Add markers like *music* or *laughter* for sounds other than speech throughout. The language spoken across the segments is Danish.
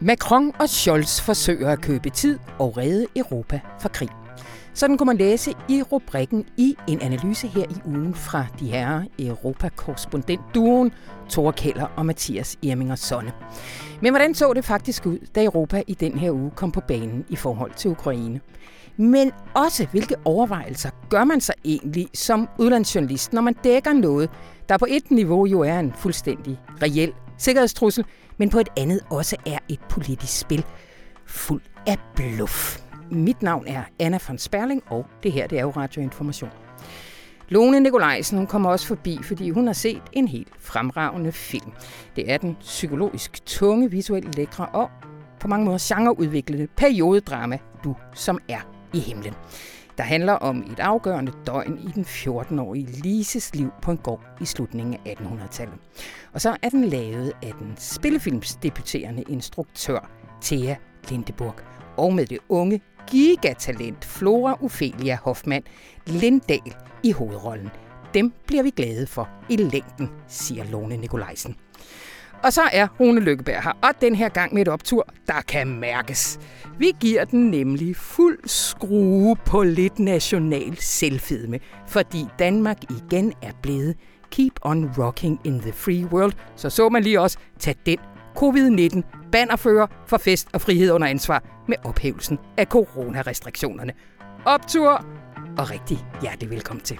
Macron og Scholz forsøger at købe tid og redde Europa fra krig. Sådan kunne man læse i rubrikken i en analyse her i ugen fra de her Europa-korrespondent-duoen Thor Keller og Mathias Irminger Sonne. Men hvordan så det faktisk ud, da Europa i den her uge kom på banen i forhold til Ukraine? Men også, hvilke overvejelser gør man sig egentlig som udlandsjournalist, når man dækker noget, der på et niveau jo er en fuldstændig reel sikkerhedstrussel, men på et andet også er et politisk spil fuld af bluff. Mit navn er Anna von Sperling, og det her det er jo Radioinformation. Lone Nikolajsen hun kommer også forbi, fordi hun har set en helt fremragende film. Det er den psykologisk tunge, visuelt lækre og på mange måder genreudviklede periodedrama, Du som er i himlen. Der handler om et afgørende døgn i den 14-årige Lises liv på en gård i slutningen af 1800-tallet. Og så er den lavet af den spillefilmsdebuterende instruktør Thea Lindeburg og med det unge gigatalent Flora Ophelia Hoffmann Lindahl i hovedrollen. Dem bliver vi glade for i længden, siger Lone Nikolajsen. Og så er Rune Lykkeberg her, og den her gang med et optur, der kan mærkes. Vi giver den nemlig fuld skrue på lidt national selvfedme, fordi Danmark igen er blevet Keep on rocking in the free world, så så man lige også tage den covid-19 bannerfører for fest og frihed under ansvar med ophævelsen af coronarestriktionerne. Optur og rigtig hjertelig velkommen til.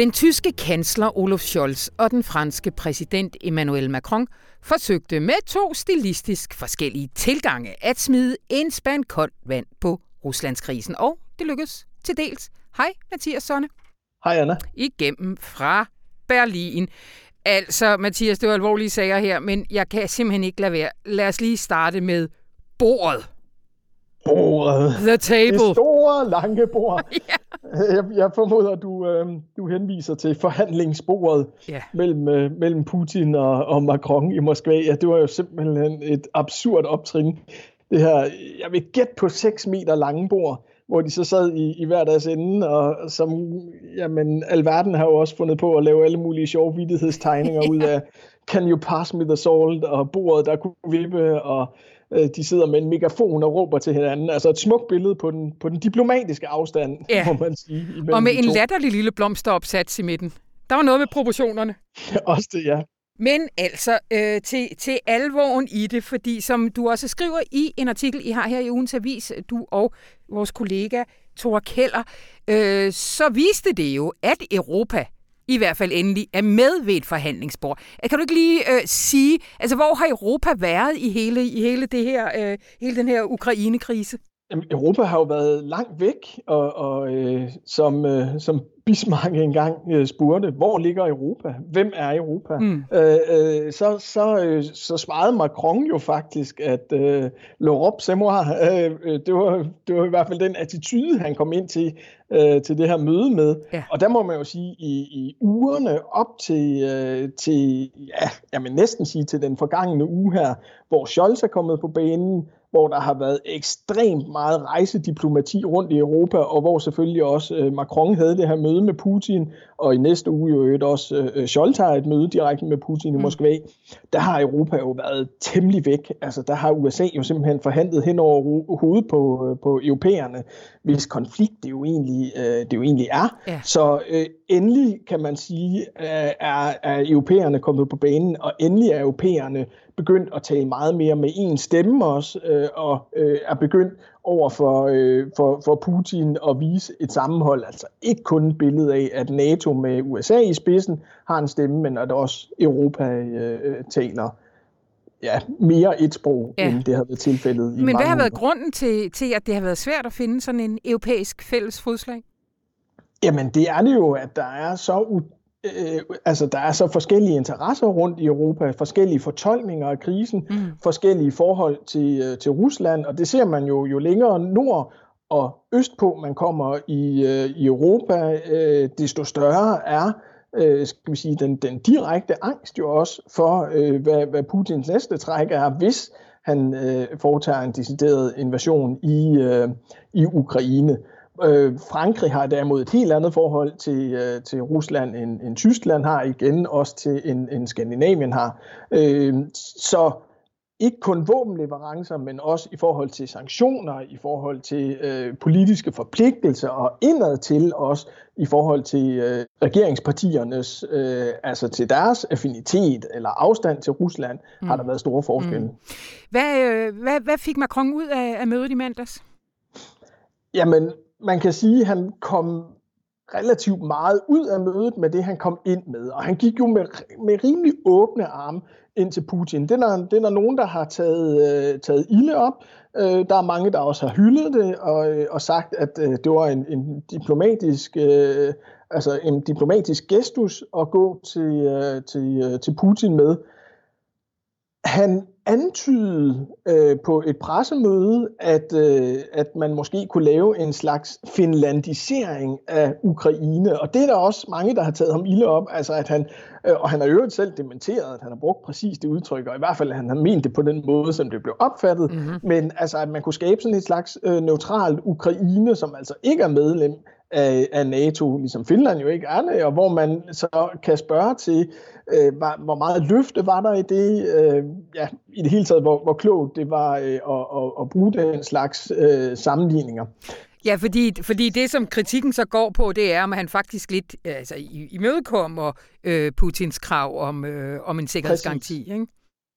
Den tyske kansler Olaf Scholz og den franske præsident Emmanuel Macron forsøgte med to stilistisk forskellige tilgange at smide en spand koldt vand på Ruslandskrisen, og det lykkedes til dels. Hej, Mathias Sonne. Hej, Anna. Igennem fra Berlin. Altså, Mathias, det var alvorlige sager her, men jeg kan simpelthen ikke lade være. Lad os lige starte med bordet. Bordet. The table. Det store, lange bord. *laughs* ja. jeg, jeg formoder, du, øh, du henviser til forhandlingsbordet ja. mellem, øh, mellem Putin og, og Macron i Moskva. Ja, det var jo simpelthen et absurd optrin. Det her, jeg vil gætte på 6 meter lange bord, hvor de så sad i, i hver deres ende, og som, jamen, alverden har jo også fundet på at lave alle mulige sjove vidtighedstegninger *laughs* ud af, can you pass me the salt, og bordet, der kunne vippe, og øh, de sidder med en megafon og råber til hinanden. Altså et smukt billede på den, på den diplomatiske afstand, ja. må man sige. Og med en latterlig lille blomsteropsats i midten. Der var noget med proportionerne. *laughs* også det, ja. Men altså øh, til, til alvoren i det, fordi som du også skriver i en artikel, I har her i ugens avis, du og vores kollega Thor Keller, øh, så viste det jo, at Europa i hvert fald endelig er med ved et forhandlingsbord. Øh, kan du ikke lige øh, sige, altså hvor har Europa været i hele, i hele, det her, øh, hele den her Ukraine-krise? Europa har jo været langt væk, og, og øh, som, øh, som Bismarck engang øh, spurgte, hvor ligger Europa? Hvem er Europa? Mm. Øh, øh, så, så, øh, så svarede Macron jo faktisk, at øh, l'Europe c'est moi. Øh, øh, det, var, det var i hvert fald den attitude, han kom ind til, øh, til det her møde med. Ja. Og der må man jo sige, i, i ugerne op til, øh, til ja, jeg vil næsten sige til den forgangne uge her, hvor Scholz er kommet på banen, hvor der har været ekstremt meget rejsediplomati rundt i Europa, og hvor selvfølgelig også øh, Macron havde det her møde med Putin, og i næste uge jo også øh, Scholz har et møde direkte med Putin i mm. Moskva. Der har Europa jo været temmelig væk. Altså der har USA jo simpelthen forhandlet hen over hovedet på, øh, på europæerne, hvis konflikt det jo egentlig, øh, det jo egentlig er. Ja. Så øh, endelig kan man sige, øh, er, er europæerne kommet på banen, og endelig er europæerne begyndt at tale meget mere med en stemme også, øh, og øh, er begyndt over for, øh, for, for Putin at vise et sammenhold. Altså ikke kun et billede af, at NATO med USA i spidsen har en stemme, men at også Europa øh, taler ja, mere et sprog, ja. end det har været tilfældet i Men hvad har været grunden til, til, at det har været svært at finde sådan en europæisk fælles fodslag? Jamen, det er det jo, at der er så øh, altså der er så forskellige interesser rundt i Europa, forskellige fortolkninger af krisen, mm. forskellige forhold til, øh, til Rusland, og det ser man jo jo længere nord og østpå man kommer i, øh, i Europa, øh, desto større er øh, skal vi sige, den, den direkte angst jo også for, øh, hvad, hvad Putins næste træk er, hvis han øh, foretager en decideret invasion i, øh, i Ukraine. Øh, Frankrig har derimod et helt andet forhold til, øh, til Rusland, end, end Tyskland har, igen også til en, en Skandinavien har. Øh, så ikke kun våbenleverancer, men også i forhold til sanktioner, i forhold til øh, politiske forpligtelser og indad til også i forhold til øh, regeringspartiernes, øh, altså til deres affinitet eller afstand til Rusland, mm. har der været store forskelle. Mm. Hvad, øh, hvad, hvad fik Macron ud af, af mødet i mandags? Jamen, man kan sige, at han kom relativt meget ud af mødet med det, han kom ind med. Og han gik jo med, med rimelig åbne arme ind til Putin. Det er, det er nogen, der har taget, øh, taget ilde op. Øh, der er mange, der også har hyldet det og, øh, og sagt, at øh, det var en, en diplomatisk... Øh, altså en diplomatisk gestus at gå til, øh, til, øh, til Putin med. Han antydede øh, på et pressemøde, at, øh, at man måske kunne lave en slags finlandisering af Ukraine. Og det er der også mange, der har taget ham ilde op. Altså at han, øh, og han har jo selv dementeret, at han har brugt præcis det udtryk, og i hvert fald at han har ment det på den måde, som det blev opfattet. Mm-hmm. Men altså at man kunne skabe sådan et slags øh, neutralt Ukraine, som altså ikke er medlem af, af NATO, ligesom Finland jo ikke er det, og hvor man så kan spørge til, øh, hvor meget løfte var der i det, øh, ja, i det hele taget, hvor, hvor klogt det var øh, at, at, at bruge den slags øh, sammenligninger. Ja, fordi, fordi det, som kritikken så går på, det er, om han faktisk lidt altså, imødekommer øh, Putins krav om, øh, om en sikkerhedsgaranti. Præcis. Ikke?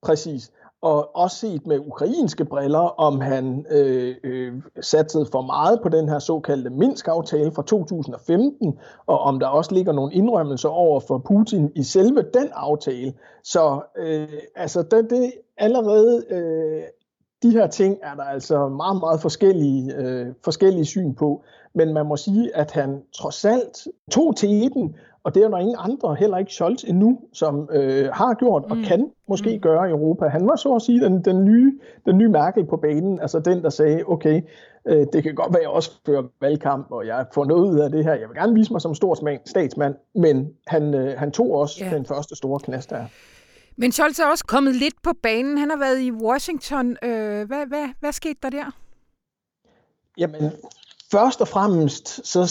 Præcis og også set med ukrainske briller, om han øh, øh, satsede for meget på den her såkaldte Minsk-aftale fra 2015, og om der også ligger nogle indrømmelser over for Putin i selve den aftale. Så øh, altså det, det allerede øh, de her ting er der altså meget, meget forskellige, øh, forskellige syn på. Men man må sige, at han trods alt tog til den og det er der ingen andre, heller ikke Scholz endnu, som øh, har gjort og mm. kan måske mm. gøre i Europa. Han var så at sige den, den, nye, den nye Merkel på banen, altså den, der sagde, okay, øh, det kan godt være, at jeg også fører valgkamp, og jeg får noget ud af det her. Jeg vil gerne vise mig som stor statsmand, men han, øh, han tog også yeah. den første store knast der. Men Scholz er også kommet lidt på banen. Han har været i Washington. Øh, hvad, hvad, hvad skete der der? Jamen, først og fremmest så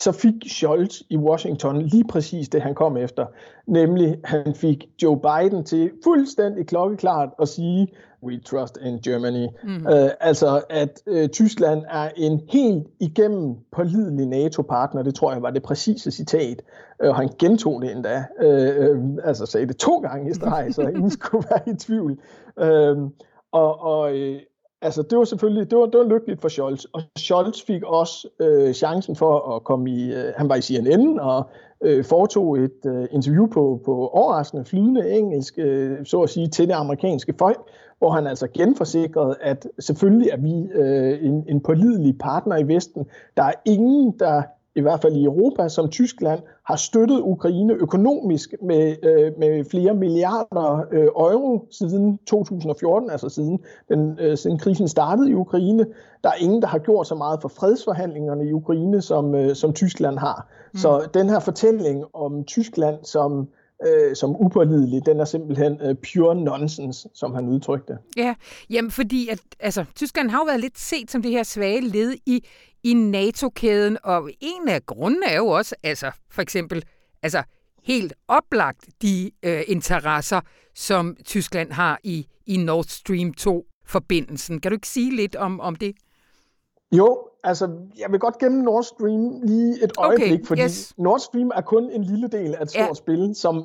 så fik Scholz i Washington lige præcis det, han kom efter. Nemlig, han fik Joe Biden til fuldstændig klokkeklart at sige, we trust in Germany. Mm. Uh, altså, at uh, Tyskland er en helt igennem pålidelig NATO-partner. Det tror jeg var det præcise citat. Uh, han gentog det endda. Uh, uh, altså sagde det to gange i streg, så ingen *laughs* skulle være i tvivl. Uh, og, og, altså det var selvfølgelig, det var, det var lykkeligt for Scholz, og Scholz fik også øh, chancen for at komme i, øh, han var i CNN og øh, foretog et øh, interview på, på overraskende flydende engelsk, øh, så at sige, til det amerikanske folk, hvor han altså genforsikrede, at selvfølgelig er vi øh, en, en pålidelig partner i Vesten. Der er ingen, der i hvert fald i Europa, som Tyskland, har støttet Ukraine økonomisk med, øh, med flere milliarder øh, euro siden 2014, altså siden, den, øh, siden krisen startede i Ukraine. Der er ingen, der har gjort så meget for fredsforhandlingerne i Ukraine, som, øh, som Tyskland har. Mm. Så den her fortælling om Tyskland som øh, som upålidelig, den er simpelthen øh, pure nonsense, som han udtrykte. Ja, jamen fordi at, altså, Tyskland har jo været lidt set som det her svage led i, i NATO-kæden, og en af grundene er jo også, altså for eksempel, altså helt oplagt de øh, interesser, som Tyskland har i, i Nord Stream 2-forbindelsen. Kan du ikke sige lidt om, om det? Jo, altså, jeg vil godt gemme Nord Stream lige et øjeblik, okay, fordi yes. Nord Stream er kun en lille del af et stort ja. spil, som,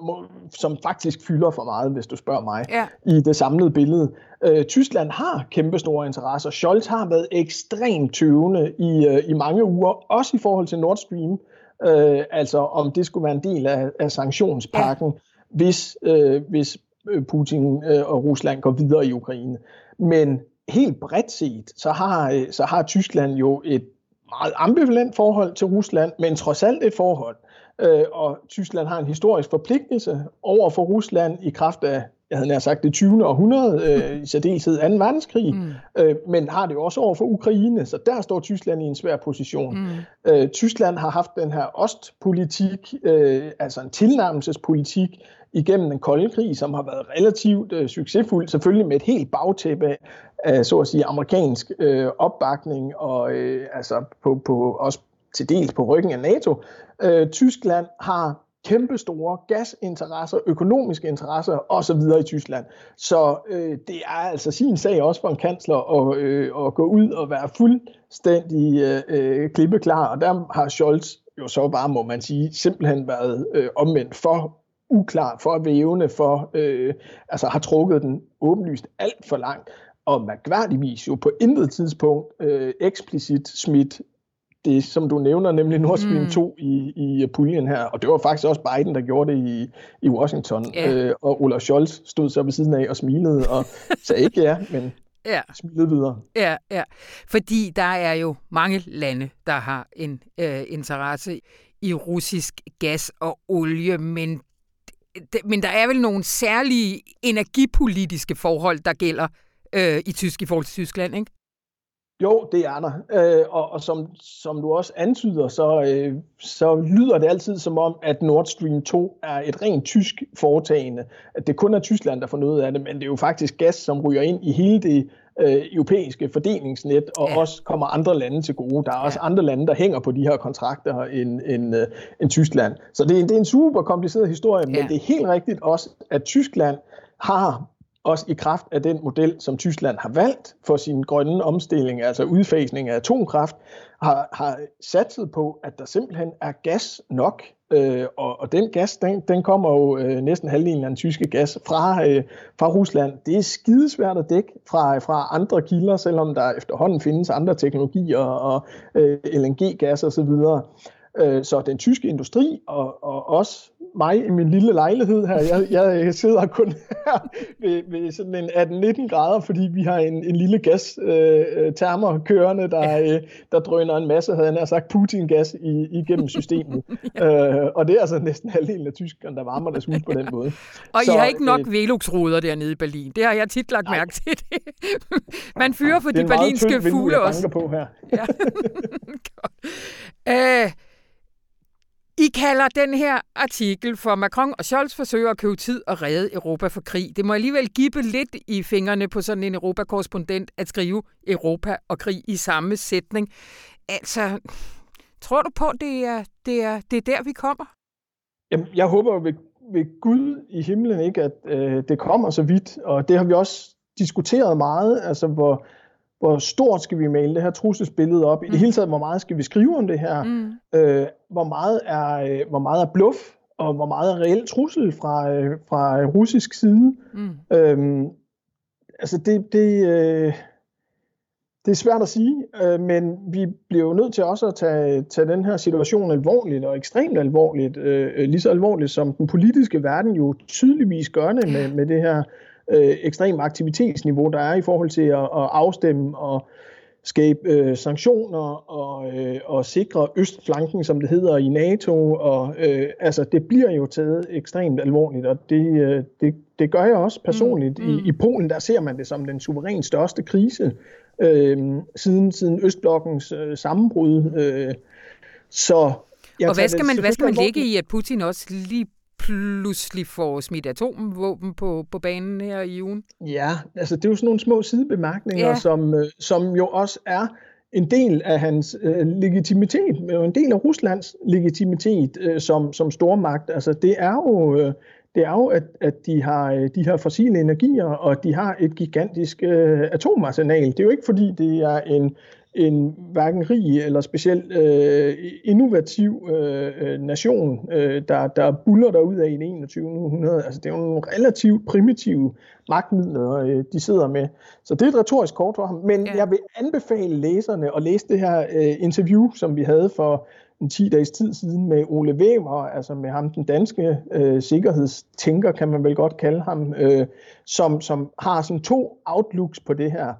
som faktisk fylder for meget, hvis du spørger mig, ja. i det samlede billede. Øh, Tyskland har kæmpe store interesser. Scholz har været ekstremt tøvende i, øh, i mange uger, også i forhold til Nord Stream, øh, altså om det skulle være en del af, af sanktionspakken, ja. hvis, øh, hvis Putin øh, og Rusland går videre i Ukraine. Men helt bredt set, så har, øh, så har Tyskland jo et meget ambivalent forhold til Rusland, men trods alt et forhold. Øh, og Tyskland har en historisk forpligtelse over for Rusland i kraft af jeg havde nær sagt det 20. århundrede, øh, i særdeleshed 2. verdenskrig, mm. øh, men har det jo også over for Ukraine, så der står Tyskland i en svær position. Mm. Øh, Tyskland har haft den her ostpolitik, øh, altså en tilnærmelsespolitik, igennem den kolde krig, som har været relativt øh, succesfuld, selvfølgelig med et helt bagtæppe af, så at sige, amerikansk øh, opbakning, og øh, altså på, på, også til dels på ryggen af NATO. Øh, Tyskland har kæmpestore gasinteresser, økonomiske interesser osv. i Tyskland. Så øh, det er altså sin sag også for en kansler at, øh, at gå ud og være fuldstændig øh, øh klippeklar, og der har Scholz jo så bare, må man sige, simpelthen været øh, omvendt for uklar, for vævende, for øh, altså har trukket den åbenlyst alt for langt, og mærkværdigvis jo på intet tidspunkt øh, eksplicit smidt det, som du nævner, nemlig Nord Stream mm. 2 i, i puljen her. Og det var faktisk også Biden, der gjorde det i, i Washington. Yeah. Øh, og Olaf Scholz stod så ved siden af og smilede og *laughs* sagde ikke ja, men ja. smilede videre. Ja, ja. Fordi der er jo mange lande, der har en øh, interesse i russisk gas og olie, men, men der er vel nogle særlige energipolitiske forhold, der gælder øh, i tysk i forhold til Tyskland, ikke? Jo, det er der. Øh, og og som, som du også antyder, så, øh, så lyder det altid som om, at Nord Stream 2 er et rent tysk foretagende. At det kun er Tyskland, der får noget af det, men det er jo faktisk gas, som ryger ind i hele det øh, europæiske fordelingsnet, og ja. også kommer andre lande til gode. Der er også ja. andre lande, der hænger på de her kontrakter end, end, øh, end Tyskland. Så det, det er en super kompliceret historie, ja. men det er helt rigtigt også, at Tyskland har også i kraft af den model, som Tyskland har valgt for sin grønne omstilling, altså udfasning af atomkraft, har, har satset på, at der simpelthen er gas nok. Øh, og, og den gas, den, den kommer jo øh, næsten halvdelen af den tyske gas fra, øh, fra Rusland. Det er skidesvært at dække fra, fra andre kilder, selvom der efterhånden findes andre teknologier og øh, LNG-gas osv. Øh, så den tyske industri og, og også mig i min lille lejlighed her. Jeg, jeg sidder kun her ved, ved sådan en 18-19 grader, fordi vi har en, en lille gas-termer øh, kørende, der, øh, der drøner en masse, havde jeg sagt, Putin-gas i, igennem systemet. *laughs* ja. øh, og det er altså næsten halvdelen af tyskerne, der varmer deres hus på den måde. Og Så, I har ikke nok øh, Velux-ruder dernede i Berlin. Det har jeg tit lagt mærke til. *laughs* Det. Man fyrer for de berlinske fugle også. på her. ja. *laughs* Æh, i kalder den her artikel for Macron og Scholz forsøger at købe tid og redde Europa for krig. Det må alligevel give lidt i fingrene på sådan en Europakorrespondent at skrive Europa og krig i samme sætning. Altså, tror du på, det er, det er, det er der, vi kommer? Jamen, jeg håber ved, ved Gud i himlen ikke, at øh, det kommer så vidt. Og det har vi også diskuteret meget, altså hvor hvor stort skal vi male det her trusselsbillede op? I det mm. hele taget, hvor meget skal vi skrive om det her? Mm. Øh, hvor, meget er, øh, hvor meget er bluff, og hvor meget er reelt trussel fra, øh, fra russisk side? Mm. Øhm, altså det, det, øh, det er svært at sige, øh, men vi bliver jo nødt til også at tage, tage den her situation alvorligt, og ekstremt alvorligt, øh, lige så alvorligt som den politiske verden jo tydeligvis gør det med, med det her øh, ekstrem aktivitetsniveau, der er i forhold til at, at afstemme og skabe øh, sanktioner og, øh, og sikre østflanken, som det hedder i NATO. Og, øh, altså, det bliver jo taget ekstremt alvorligt, og det, øh, det, det gør jeg også personligt. Mm, mm. I, I Polen der ser man det som den suverænt største krise øh, siden, siden Østblokkens øh, sammenbrud. Øh, så og hvad skal man, hvad skal man lægge i, at Putin også lige pludselig får smidt atomvåben på, på banen her i ugen? Ja, altså det er jo sådan nogle små sidebemærkninger, ja. som, øh, som jo også er en del af hans øh, legitimitet, en del af Ruslands legitimitet øh, som, som stormagt. Altså det er jo, øh, det er jo at, at de har øh, de her fossile energier, og de har et gigantisk øh, atomarsenal. Det er jo ikke fordi, det er en, en hverken rig eller specielt øh, innovativ øh, øh, nation, øh, der, der buller der ud af i det 21. århundrede. Altså, det er jo nogle relativt primitive magtmidler, øh, de sidder med. Så det er et retorisk kort for ham. Men ja. jeg vil anbefale læserne at læse det her øh, interview, som vi havde for en 10 dages tid siden med Ole Weber, altså med ham, den danske øh, sikkerhedstænker, kan man vel godt kalde ham, øh, som, som har sådan to outlooks på det her.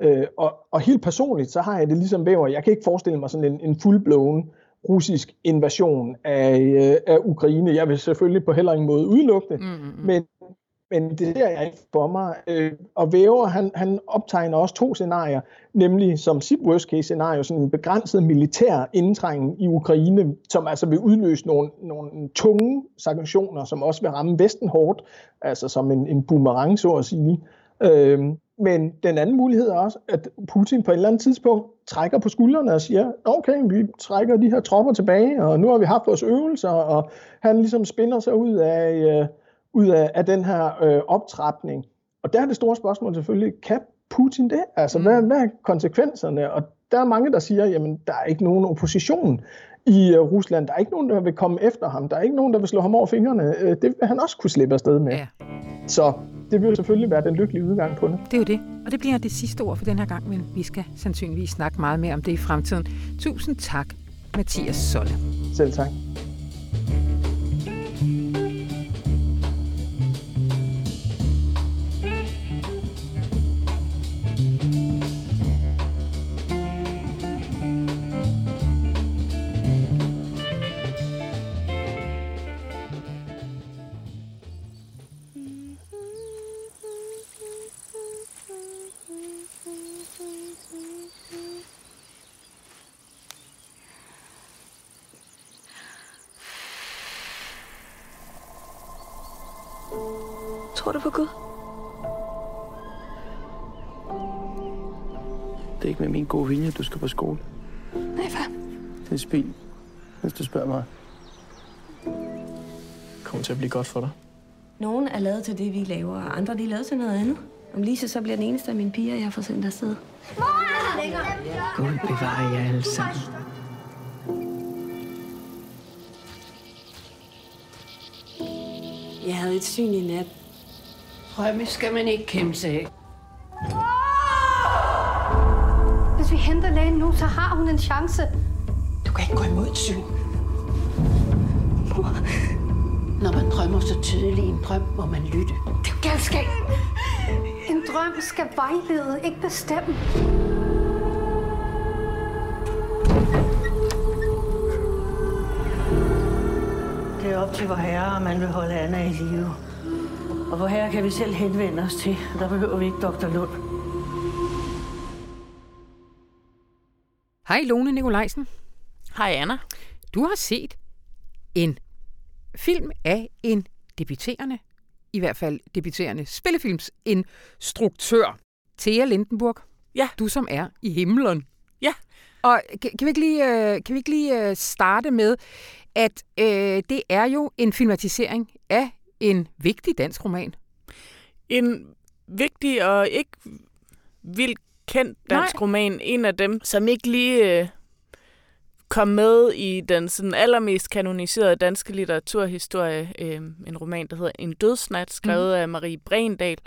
Øh, og, og helt personligt, så har jeg det ligesom væver. Jeg kan ikke forestille mig sådan en, en fuldblåen russisk invasion af, øh, af Ukraine. Jeg vil selvfølgelig på heller ingen måde udelukke det, mm-hmm. men men det ser jeg ikke for mig. Øh, og Væver, han, han optegner også to scenarier, nemlig som sit worst case scenario, sådan en begrænset militær indtrængen i Ukraine, som altså vil udløse nogle, nogle tunge sanktioner, som også vil ramme Vesten hårdt, altså som en, en boomerang, så at sige. Øh, men den anden mulighed er også, at Putin på et eller andet tidspunkt trækker på skuldrene og siger, okay, vi trækker de her tropper tilbage, og nu har vi haft vores øvelser, og han ligesom spinder sig ud af, øh, ud af, af den her øh, optrapning. Og der er det store spørgsmål selvfølgelig, kan Putin det? Altså, mm. hvad, hvad er konsekvenserne? Og der er mange, der siger, jamen, der er ikke nogen opposition i uh, Rusland. Der er ikke nogen, der vil komme efter ham. Der er ikke nogen, der vil slå ham over fingrene. Uh, det vil han også kunne slippe afsted med. Ja. Så det vil selvfølgelig være den lykkelige udgang på det. Det er jo det. Og det bliver det sidste ord for den her gang, men vi skal sandsynligvis snakke meget mere om det i fremtiden. Tusind tak, Mathias Solle. Selv tak. Tror du på Gud? Det er ikke med min gode vilje, du skal på skole. Nej, far. Det er spil, hvis du spørger mig. Det kommer til at blive godt for dig. Nogen er lavet til det, vi laver, og andre de er lavet til noget andet. Om Lise så bliver den eneste af mine piger, jeg har fået sendt afsted. Gud bevarer jer alle sammen. Jeg havde et syn i nat. Drømme skal man ikke kæmpe sig af. Hvis vi henter lægen nu, så har hun en chance. Du kan ikke gå imod et syn. Når man drømmer så tydeligt i en drøm, må man lytte. Det er galskab. En drøm skal vejlede, ikke bestemme. Det er op til vor herre, om man vil holde Anna i live. Og hvor herre kan vi selv henvende os til. Der behøver vi ikke Dr. Lund. Hej Lone Nikolajsen. Hej Anna. Du har set en film af en debuterende, i hvert fald debuterende spillefilmsinstruktør, Thea Lindenburg. Ja. Du som er i himlen. Ja. Og kan, kan vi ikke lige, øh, kan vi ikke lige øh, starte med, at øh, det er jo en filmatisering af en vigtig dansk roman. En vigtig og ikke vildt kendt dansk Nej. roman. En af dem, som ikke lige øh, kom med i den sådan allermest kanoniserede danske litteraturhistorie. Øh, en roman, der hedder En dødsnat, skrevet mm. af Marie Brendal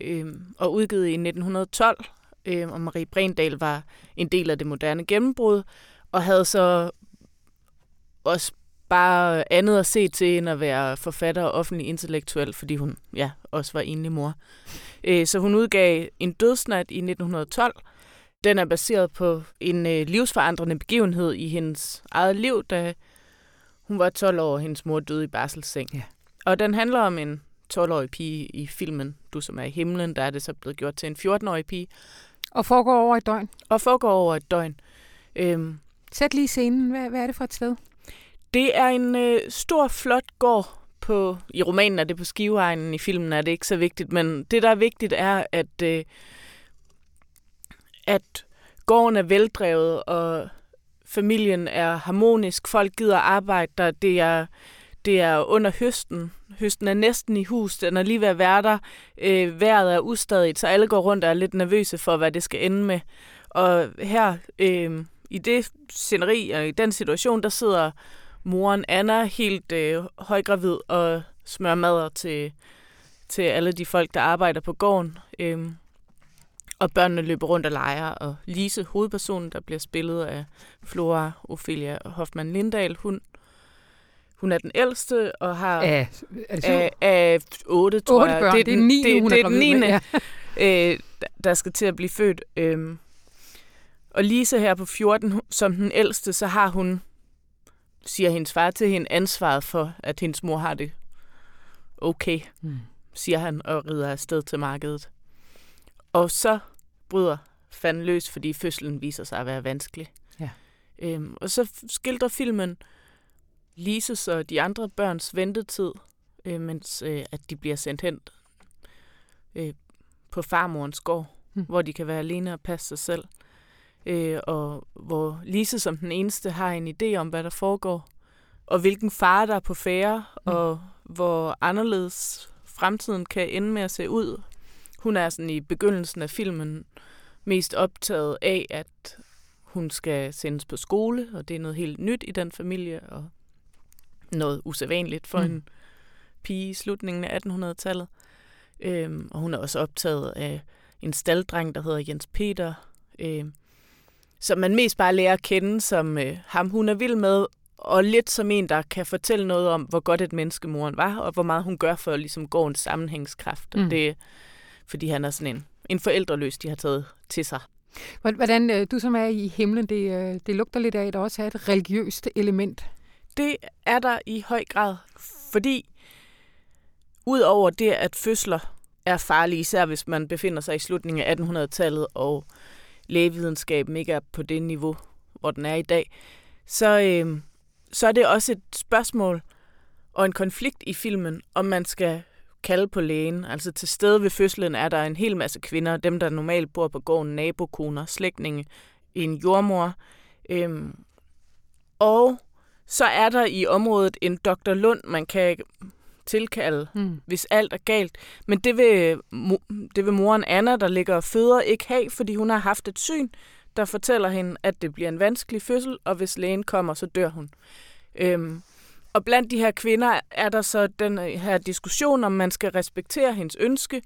øh, og udgivet i 1912. Øh, og Marie Brendal var en del af det moderne gennembrud, og havde så også bare andet at se til, end at være forfatter og offentlig intellektuel, fordi hun ja, også var enlig mor. Øh, så hun udgav En dødsnat i 1912. Den er baseret på en øh, livsforandrende begivenhed i hendes eget liv, da hun var 12 år, og hendes mor døde i barselsseng. Ja. Og den handler om en 12-årig pige i filmen Du som er i himlen, der er det så blevet gjort til en 14-årig pige. Og foregår over et døgn. Og foregår over et døgn. Øhm, Sæt lige scenen. Hvad, hvad er det for et sted? Det er en øh, stor, flot gård på... I romanen er det på Skiveegnen, i filmen er det ikke så vigtigt, men det, der er vigtigt, er, at, øh, at gården er veldrevet, og familien er harmonisk. Folk gider arbejde der. Det er, det er under høsten. Høsten er næsten i hus. Den er lige ved at være der. Øh, vejret er ustadigt, så alle går rundt og er lidt nervøse for, hvad det skal ende med. Og her, øh, i det sceneri og i den situation, der sidder moren Anna helt øh, højgravid og smører mader til, til alle de folk, der arbejder på gården. Øhm, og børnene løber rundt og leger, og Lise, hovedpersonen, der bliver spillet af Flora Ophelia Hoffmann Lindahl, hun, hun er den ældste og har... Af, er det af, af otte, tror otte jeg. Børn. Det er den 9, det, hun det er er den 9. Med, ja. øh, der skal til at blive født. Øhm, og Lise her på 14, som den ældste, så har hun siger hendes far til hende, ansvaret for, at hendes mor har det okay. Mm. siger han, og rider afsted til markedet. Og så bryder fanden løs, fordi fødslen viser sig at være vanskelig. Ja. Øhm, og så skildrer filmen Lises og de andre børns ventetid, øh, mens øh, at de bliver sendt hen øh, på farmorens gård, hmm. hvor de kan være alene og passe sig selv. Øh, og hvor Lise som den eneste har en idé om, hvad der foregår, og hvilken far der er på færre, hmm. og hvor anderledes fremtiden kan ende med at se ud. Hun er sådan i begyndelsen af filmen mest optaget af, at hun skal sendes på skole, og det er noget helt nyt i den familie, og noget usædvanligt for mm. en pige i slutningen af 1800-tallet. Øhm, og hun er også optaget af en staldreng, der hedder Jens Peter, øhm, som man mest bare lærer at kende som øh, ham, hun er vild med, og lidt som en, der kan fortælle noget om, hvor godt et menneske moren var, og hvor meget hun gør for ligesom gårdens sammenhængskraft. Mm. Det, fordi han er sådan en, en forældreløs, de har taget til sig. Hvordan, øh, du som er i himlen, det, øh, det lugter lidt af, at der også er et religiøst element. Det er der i høj grad, fordi Udover det, at fødsler er farlige, især hvis man befinder sig i slutningen af 1800-tallet, og lægevidenskaben ikke er på det niveau, hvor den er i dag, så, øh, så er det også et spørgsmål og en konflikt i filmen, om man skal kalde på lægen. Altså til stede ved fødslen er der en hel masse kvinder, dem der normalt bor på gården, nabokoner, slægtninge, en jordmor. Øhm, og så er der i området en Dr. Lund, man kan tilkalde, mm. hvis alt er galt. Men det vil, det vil moren Anna, der ligger og føder, ikke have, fordi hun har haft et syn, der fortæller hende, at det bliver en vanskelig fødsel, og hvis lægen kommer, så dør hun. Øhm, og blandt de her kvinder er der så den her diskussion, om man skal respektere hendes ønske.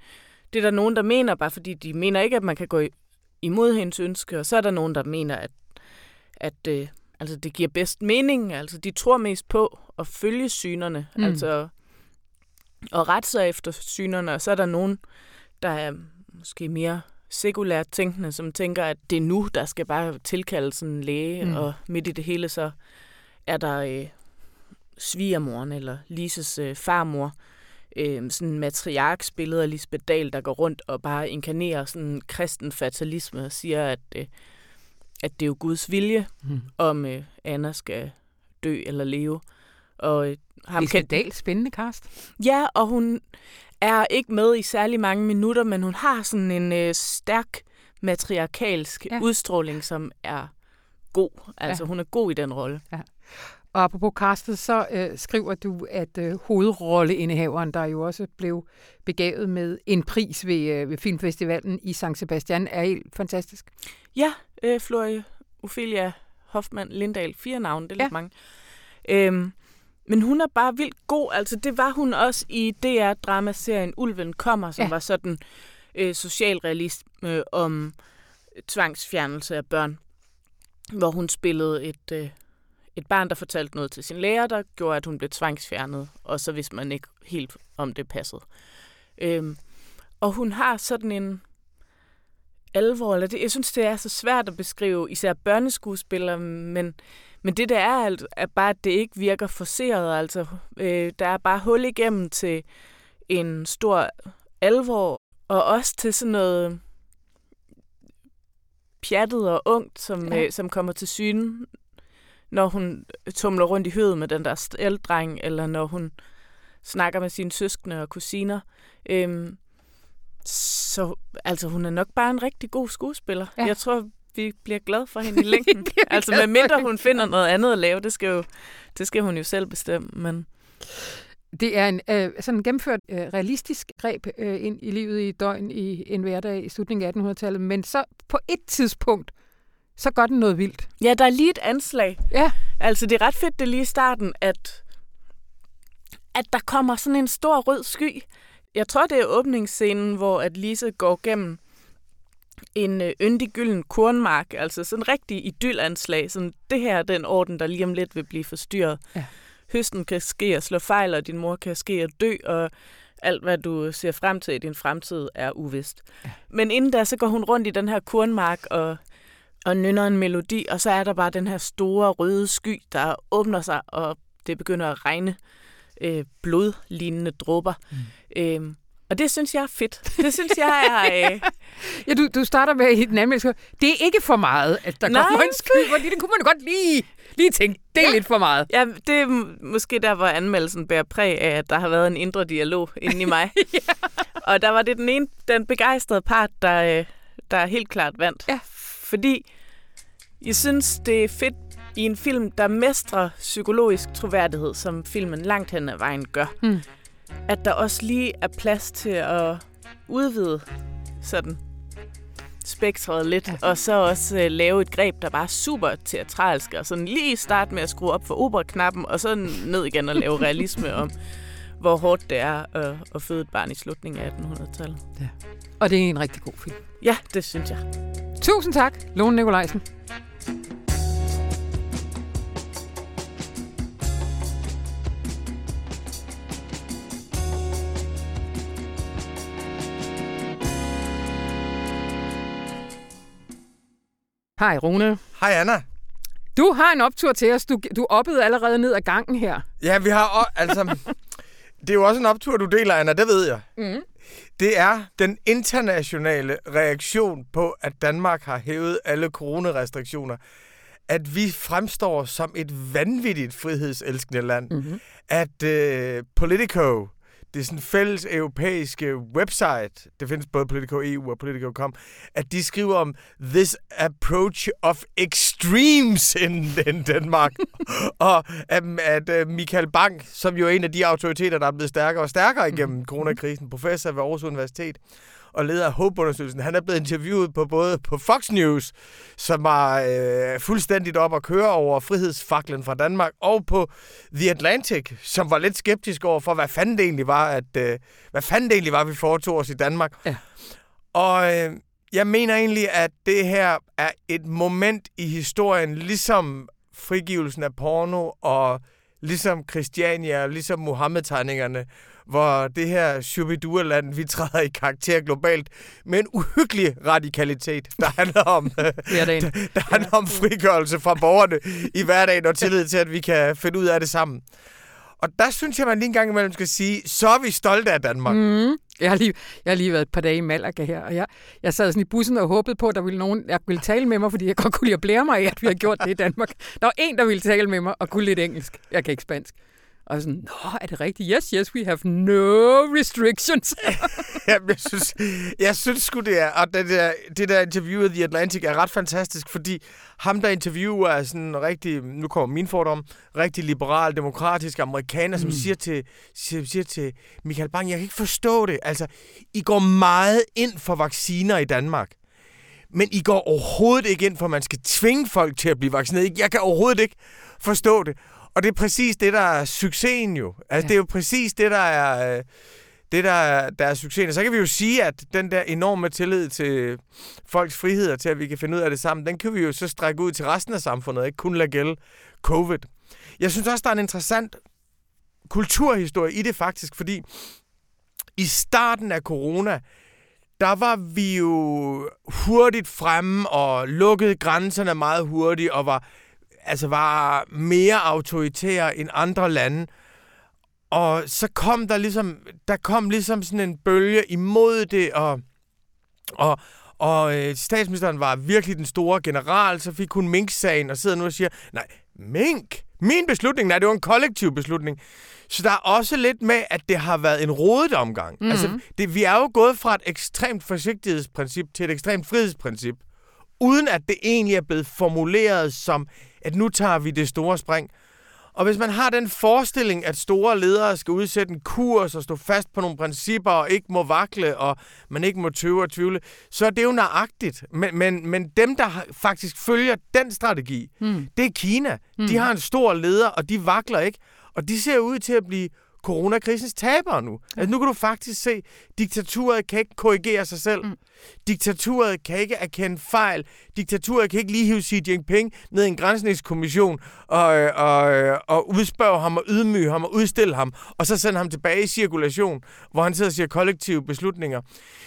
Det er der nogen, der mener, bare fordi de mener ikke, at man kan gå imod hendes ønske, og så er der nogen, der mener, at, at øh, altså, det giver bedst mening. Altså, de tror mest på at følge synerne. Mm. Altså, og rette sig efter synerne, og så er der nogen, der er måske mere sekulært tænkende, som tænker, at det er nu, der skal bare tilkalde sådan en læge, mm. og midt i det hele, så er der øh, svigermoren, eller Lises øh, farmor, øh, sådan en matriarksbillede af Lisbeth Dahl, der går rundt og bare inkarnerer sådan en kristen fatalisme og siger, at, øh, at det er jo Guds vilje, mm. om øh, Anna skal dø eller leve. Og øh, ham Lisbeth Dahl, spændende cast. Ja, og hun er ikke med i særlig mange minutter, men hun har sådan en øh, stærk matriarkalsk ja. udstråling, som er god. Altså, ja. hun er god i den rolle. Ja. Og apropos castet, så øh, skriver du, at øh, hovedrolleindehaveren, der jo også blev begavet med en pris ved, øh, ved Filmfestivalen i San Sebastian, er helt fantastisk. Ja, øh, Florie Ophelia Hoffmann Lindahl, fire navne, det er lidt ja. mange. Øhm, men hun er bare vildt god. Altså, det var hun også i DR-dramaserien Ulven kommer, som ja. var sådan øh, socialrealisme øh, om tvangsfjernelse af børn. Hvor hun spillede et, øh, et barn, der fortalte noget til sin lærer, der gjorde, at hun blev tvangsfjernet. Og så vidste man ikke helt, om det passede. Øhm, og hun har sådan en alvor. Eller det, jeg synes, det er så svært at beskrive, især børneskuespillere, men men det der er, er bare, at det ikke virker forseret. Altså, øh, der er bare hul igennem til en stor alvor, og også til sådan noget pjattet og ungt, som, ja. øh, som kommer til syne, når hun tumler rundt i høet med den der stældreng, eller når hun snakker med sine søskende og kusiner. Øhm, så altså, hun er nok bare en rigtig god skuespiller. Ja. Jeg tror, vi bliver glade for hende i *laughs* længden. altså med mindre hun finder noget andet at lave, det skal, jo, det skal hun jo selv bestemme. Men... Det er en øh, sådan gennemført øh, realistisk greb øh, ind i livet i døgn i en hverdag i slutningen af 1800-tallet, men så på et tidspunkt, så gør den noget vildt. Ja, der er lige et anslag. Ja. Altså, det er ret fedt, det lige i starten, at, at der kommer sådan en stor rød sky. Jeg tror, det er åbningsscenen, hvor at Lise går gennem en øh, yndig gylden kornmark, altså sådan en rigtig idyllanslag. Sådan, det her er den orden, der lige om lidt vil blive forstyrret. Ja. Høsten kan ske og slå fejl, og din mor kan ske at dø, og alt, hvad du ser frem til i din fremtid, er uvist. Ja. Men inden da, så går hun rundt i den her kornmark og, og nynner en melodi, og så er der bare den her store røde sky, der åbner sig, og det begynder at regne øh, blodlignende dråber. Mm. Øh, Og det synes jeg er fedt. Det synes jeg er... Øh... *laughs* ja, du, du starter med i den anmeldelse. Det er ikke for meget, at der Nej. kommer en skid, fordi det kunne man godt lige, lige tænke. Det er ja. lidt for meget. Ja, det er måske der, hvor anmeldelsen bærer præg af, at der har været en indre dialog inde i mig. *laughs* ja. Og der var det den ene, den begejstrede part, der, øh, der helt klart vandt. Ja. Fordi jeg synes, det er fedt i en film, der mestrer psykologisk troværdighed, som filmen langt hen ad vejen gør. Mm. At der også lige er plads til at udvide sådan spektret lidt, ja. og så også uh, lave et greb, der bare er super teatralsk, og sådan lige starte med at skrue op for operaknappen, og så ned igen og lave *laughs* realisme om, hvor hårdt det er at, at føde et barn i slutningen af 1800-tallet. Ja. Og det er en rigtig god film. Ja, det synes jeg. Tusind tak, Lone Nikolajsen. Hej Rune. Hej Anna. Du har en optur til os. Du, du oppede allerede ned ad gangen her. Ja, vi har altså... det er jo også en optur, du deler, Anna, det ved jeg. Mm. Det er den internationale reaktion på, at Danmark har hævet alle coronarestriktioner. At vi fremstår som et vanvittigt frihedselskende land. Mm-hmm. At uh, Politico, det er sådan en fælles europæiske website, det findes både Politico EU og Politico.com, at de skriver om this approach of extremes in, in Danmark. *laughs* og um, at uh, Michael Bank, som jo er en af de autoriteter, der er blevet stærkere og stærkere igennem coronakrisen, professor ved Aarhus Universitet, og leder af Hope-undersøgelsen. Han er blevet interviewet på både på Fox News, som var øh, fuldstændigt op at køre over frihedsfaklen fra Danmark, og på The Atlantic, som var lidt skeptisk over for, hvad fanden det egentlig var, at, øh, hvad fanden det egentlig var, vi foretog os i Danmark. Ja. Og øh, jeg mener egentlig, at det her er et moment i historien, ligesom frigivelsen af porno, og ligesom Christiania, og ligesom Mohammed-tegningerne, hvor det her Shubidua-land, vi træder i karakter globalt med en uhyggelig radikalitet, der handler om, *laughs* *laughs* der, der handler om frigørelse fra borgerne i hverdagen og tillid til, at vi kan finde ud af det sammen. Og der synes jeg, man lige en gang imellem skal sige, så er vi stolte af Danmark. Mm. Jeg har, lige, jeg har lige været et par dage i Malaga her, og jeg, jeg sad sådan i bussen og håbede på, at der ville nogen, jeg ville tale med mig, fordi jeg godt kunne lide at blære mig af, at vi har gjort det i Danmark. Der var en, der ville tale med mig og kunne lidt engelsk. Jeg kan ikke spansk. Og sådan, nå, er det rigtigt? Yes, yes, we have no restrictions. *laughs* ja, jeg synes, jeg synes sgu, det er. Og det der, det der interview af The Atlantic er ret fantastisk, fordi ham, der interviewer, er sådan rigtig, nu kommer min fordom, rigtig liberal, demokratisk amerikaner, mm. som siger til, siger, siger til Michael Bang, jeg kan ikke forstå det. Altså, I går meget ind for vacciner i Danmark. Men I går overhovedet ikke ind for, at man skal tvinge folk til at blive vaccineret. Jeg kan overhovedet ikke forstå det. Og det er præcis det, der er succesen jo. Altså, ja. det er jo præcis det, der er... Det, der er, der er succesen. Så kan vi jo sige, at den der enorme tillid til folks friheder, til at vi kan finde ud af det sammen, den kan vi jo så strække ud til resten af samfundet, ikke kun lade gælde covid. Jeg synes også, der er en interessant kulturhistorie i det faktisk, fordi i starten af corona, der var vi jo hurtigt fremme og lukkede grænserne meget hurtigt og var altså var mere autoritære end andre lande. Og så kom der ligesom, der kom ligesom sådan en bølge imod det, og, og, og øh, statsministeren var virkelig den store general, så fik hun Mink-sagen og sidder nu og siger, nej, Mink? Min beslutning? Nej, det var en kollektiv beslutning. Så der er også lidt med, at det har været en rodet omgang. Mm-hmm. Altså, det, vi er jo gået fra et ekstremt forsigtighedsprincip til et ekstremt frihedsprincip, uden at det egentlig er blevet formuleret som at nu tager vi det store spring. Og hvis man har den forestilling, at store ledere skal udsætte en kurs og stå fast på nogle principper og ikke må vakle, og man ikke må tøve og tvivle, så er det jo nøjagtigt. Men, men, men dem, der faktisk følger den strategi, mm. det er Kina. Mm. De har en stor leder, og de vakler ikke. Og de ser ud til at blive coronakrisens tabere nu. Altså, nu kan du faktisk se, diktaturet kan ikke korrigere sig selv. Mm. Diktaturet kan ikke erkende fejl. Diktaturet kan ikke lige hive Xi Jinping ned i en grænsningskommission og, og, og udspørge ham og ydmyge ham og udstille ham, og så sende ham tilbage i cirkulation, hvor han sidder og siger kollektive beslutninger.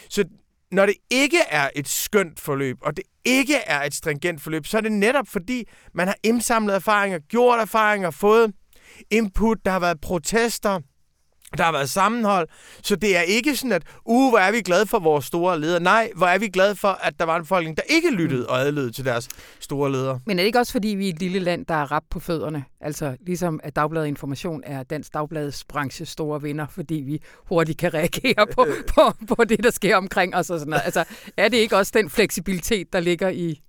Så når det ikke er et skønt forløb, og det ikke er et stringent forløb, så er det netop fordi, man har indsamlet erfaringer, gjort erfaringer, fået input, der har været protester, Der har været sammenhold, så det er ikke sådan, at uh, hvor er vi glade for vores store ledere. Nej, hvor er vi glade for, at der var en befolkning, der ikke lyttede og adlød til deres store ledere. Men er det ikke også, fordi vi er et lille land, der er rap på fødderne? Altså ligesom at Dagbladet Information er Dansk Dagbladets branche store vinder, fordi vi hurtigt kan reagere på, på, på det, der sker omkring os og sådan noget. Altså er det ikke også den fleksibilitet, der ligger i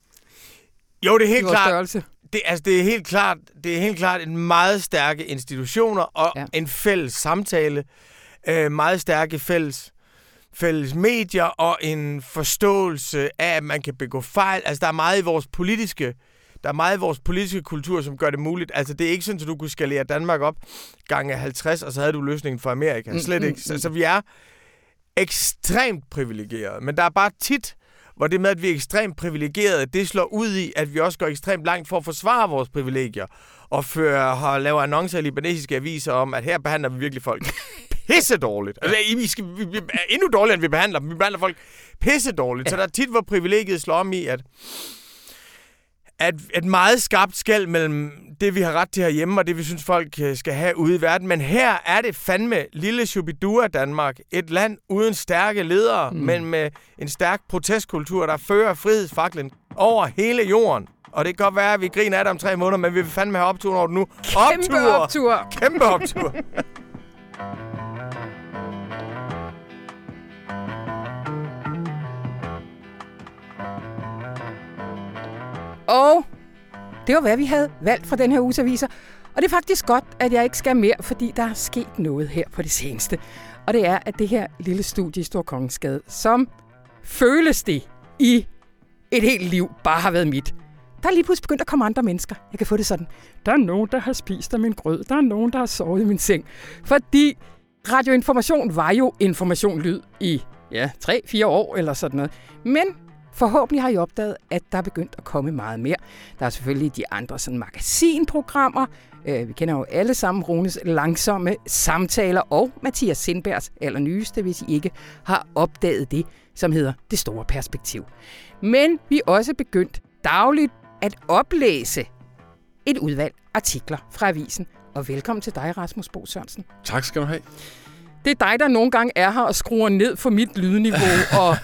jo, det er helt klart. Størrelse? Det, altså, det, er helt klart, det er helt klart en meget stærke institutioner og ja. en fælles samtale, øh, meget stærke fælles, fælles medier og en forståelse af, at man kan begå fejl. Altså, der er meget i vores politiske der er meget i vores politiske kultur, som gør det muligt. Altså, det er ikke sådan, at du kunne skalere Danmark op gange 50, og så havde du løsningen for Amerika. Mm, Slet mm, ikke. Så, mm. så vi er ekstremt privilegerede. Men der er bare tit hvor det med, at vi er ekstremt privilegerede, det slår ud i, at vi også går ekstremt langt for at forsvare vores privilegier. Og før har lavet annoncer i libanesiske aviser om, at her behandler vi virkelig folk *laughs* pisse dårligt. Altså, vi, skal, vi, vi er endnu dårligere, end vi behandler dem. Vi behandler folk pisse dårligt. Ja. Så der er tit, hvor privilegiet slår om i, at at et meget skarpt skæld mellem det, vi har ret til herhjemme, og det, vi synes, folk øh, skal have ude i verden. Men her er det fandme lille Shubidua Danmark. Et land uden stærke ledere, mm. men med en stærk protestkultur, der fører frihedsfaklen over hele jorden. Og det kan godt være, at vi griner af det om tre måneder, men vi vil fandme have optur over det nu. Kæmpe optur! optur. Kæmpe optur! *laughs* Og det var, hvad vi havde valgt fra den her uges aviser. Og det er faktisk godt, at jeg ikke skal mere, fordi der er sket noget her på det seneste. Og det er, at det her lille studie i Storkongensgade, som føles det i et helt liv, bare har været mit. Der er lige pludselig begyndt at komme andre mennesker. Jeg kan få det sådan. Der er nogen, der har spist af min grød. Der er nogen, der har sovet i min seng. Fordi radioinformation var jo information lyd i ja, 3-4 år eller sådan noget. Men Forhåbentlig har I opdaget, at der er begyndt at komme meget mere. Der er selvfølgelig de andre sådan, magasinprogrammer. Øh, vi kender jo alle sammen Runes langsomme samtaler og Mathias Sindbergs allernyeste, hvis I ikke har opdaget det, som hedder Det Store Perspektiv. Men vi er også begyndt dagligt at oplæse et udvalg artikler fra avisen. Og velkommen til dig, Rasmus Bo Sørensen. Tak skal du have. Det er dig, der nogle gange er her og skruer ned for mit lydniveau *laughs* og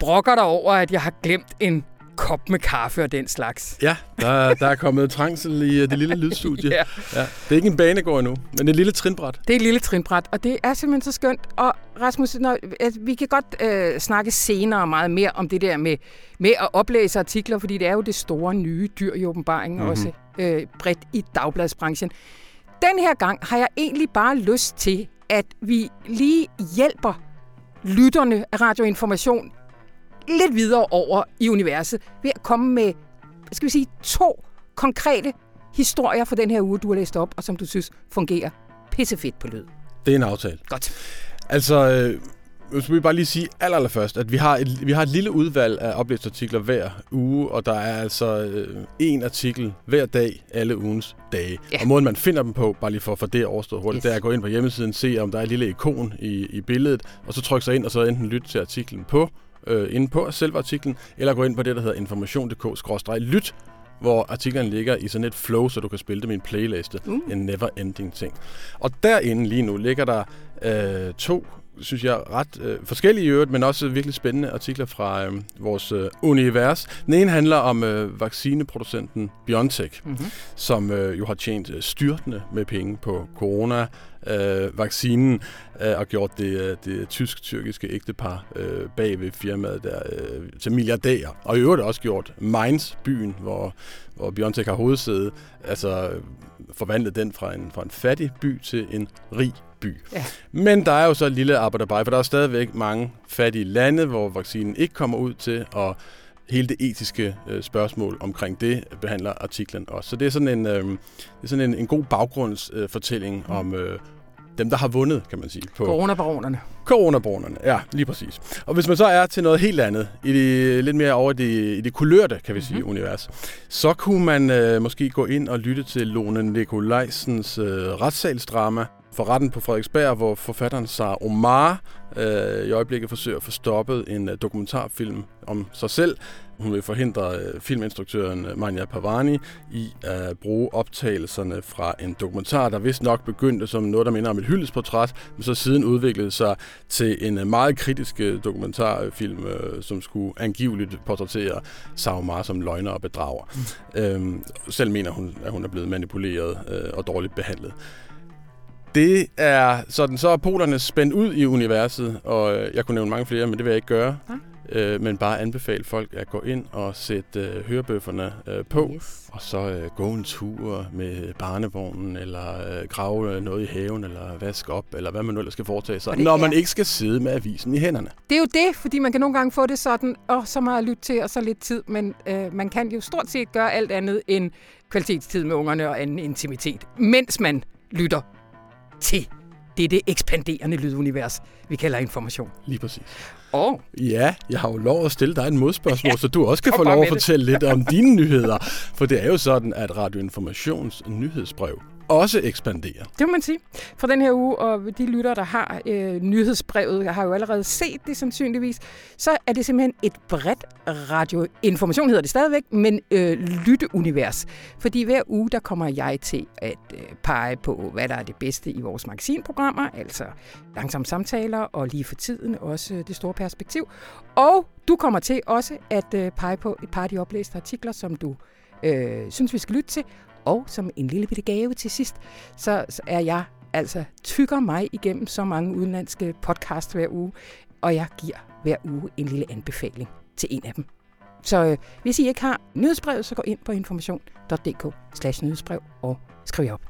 brokker dig over, at jeg har glemt en kop med kaffe og den slags. Ja, der, der er kommet trængsel i uh, det lille *laughs* lydstudie. ja. Ja. Det er ikke en banegård endnu, men et lille trinbræt. Det er et lille trinbræt, og det er simpelthen så skønt. Og Rasmus, når, altså, vi kan godt øh, snakke senere meget mere om det der med, med at oplæse artikler, fordi det er jo det store nye dyr i åbenbaringen, mm-hmm. også øh, bredt i dagbladsbranchen. Den her gang har jeg egentlig bare lyst til at vi lige hjælper lytterne af radioinformation lidt videre over i universet ved at komme med, skal vi sige, to konkrete historier for den her uge, du har læst op, og som du synes fungerer pissefedt på lyd. Det er en aftale. Godt. Altså, øh, nu skal vi bare lige sige allerførst, at vi har, et, vi har et lille udvalg af oplæsartikler hver uge, og der er altså øh, en artikel hver dag, alle ugens dage. Ja. Og måden man finder dem på, bare lige for at få det overstået hurtigt, yes. det er at gå ind på hjemmesiden, se om der er et lille ikon i, i billedet, og så trykke sig ind, og så enten lytte til artiklen på, øh, inde på selve artiklen, eller gå ind på det, der hedder information.dk-lyt, hvor artiklerne ligger i sådan et flow, så du kan spille dem i en playliste. Mm. En never-ending ting. Og derinde lige nu ligger der øh, to synes jeg, ret øh, forskellige i øvrigt, men også virkelig spændende artikler fra øh, vores øh, univers. Den ene handler om øh, vaccineproducenten BioNTech, mm-hmm. som øh, jo har tjent øh, styrtende med penge på corona øh, vaccinen øh, og gjort det, øh, det tysk-tyrkiske ægtepar øh, bag ved firmaet der øh, til milliardærer. Og i øvrigt også gjort Mainz, byen, hvor, hvor BioNTech har hovedsæde, altså forvandlet den fra en, fra en fattig by til en rig by. Ja. Men der er jo så et lille arbejderbej, for der er stadigvæk mange fattige lande, hvor vaccinen ikke kommer ud til, og hele det etiske øh, spørgsmål omkring det behandler artiklen også. Så det er sådan en, øh, det er sådan en, en god baggrundsfortælling øh, om øh, dem, der har vundet, kan man sige. På Coronabaronerne. Coronabaronerne, ja, lige præcis. Og hvis man så er til noget helt andet, i det, lidt mere over det, i det kulørte, kan vi sige, mm-hmm. univers, så kunne man øh, måske gå ind og lytte til Lone Nikolajsens øh, retssalsdrama, for retten på Frederiksberg, hvor forfatteren Sara Omar øh, i øjeblikket forsøger at få stoppet en øh, dokumentarfilm om sig selv. Hun vil forhindre øh, filminstruktøren øh, Manja Pavani i at bruge optagelserne fra en dokumentar, der vist nok begyndte som noget, der minder om et hyldesportræt, men så siden udviklede sig til en øh, meget kritisk øh, dokumentarfilm, øh, som skulle angiveligt portrættere Omar som løgner og bedrager. Mm. Øhm, selv mener hun, at hun er blevet manipuleret øh, og dårligt behandlet. Det er sådan, så er polerne spændt ud i universet, og øh, jeg kunne nævne mange flere, men det vil jeg ikke gøre. Ja. Øh, men bare anbefale folk at gå ind og sætte øh, hørebøfferne øh, på, yes. og så øh, gå en tur med barnevognen, eller øh, grave noget i haven, eller vaske op, eller hvad man nu ellers skal foretage sig, når man ikke skal sidde med avisen i hænderne. Det er jo det, fordi man kan nogle gange få det sådan, og så meget lytte til, og så lidt tid, men øh, man kan jo stort set gøre alt andet end kvalitetstid med ungerne og anden intimitet, mens man lytter til det det ekspanderende lydunivers, vi kalder information. Lige præcis. Og? Ja, jeg har jo lov at stille dig en modspørgsmål, ja, så du også kan få lov at fortælle lidt om dine nyheder. For det er jo sådan, at Radioinformations nyhedsbrev også ekspandere. Det må man sige. For den her uge, og de lytter, der har øh, nyhedsbrevet, jeg har jo allerede set det sandsynligvis, så er det simpelthen et bredt radioinformation, hedder det stadigvæk, men øh, lytteunivers. Fordi hver uge, der kommer jeg til at øh, pege på, hvad der er det bedste i vores magasinprogrammer, altså langsomme samtaler og lige for tiden også øh, det store perspektiv. Og du kommer til også at øh, pege på et par af de oplæste artikler, som du øh, synes, vi skal lytte til. Og som en lille bitte gave til sidst, så er jeg altså tykker mig igennem så mange udenlandske podcasts hver uge, og jeg giver hver uge en lille anbefaling til en af dem. Så øh, hvis I ikke har nyhedsbrevet, så gå ind på information.dk nyhedsbrev og skriv op.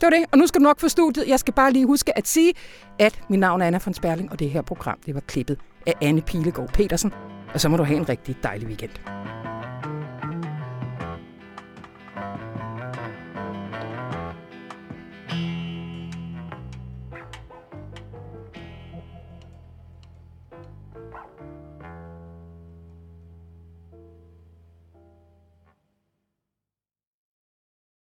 Det var det, og nu skal du nok få studiet. Jeg skal bare lige huske at sige, at mit navn er Anna von Sperling, og det her program det var klippet af Anne Pilegaard Petersen. Og så må du have en rigtig dejlig weekend.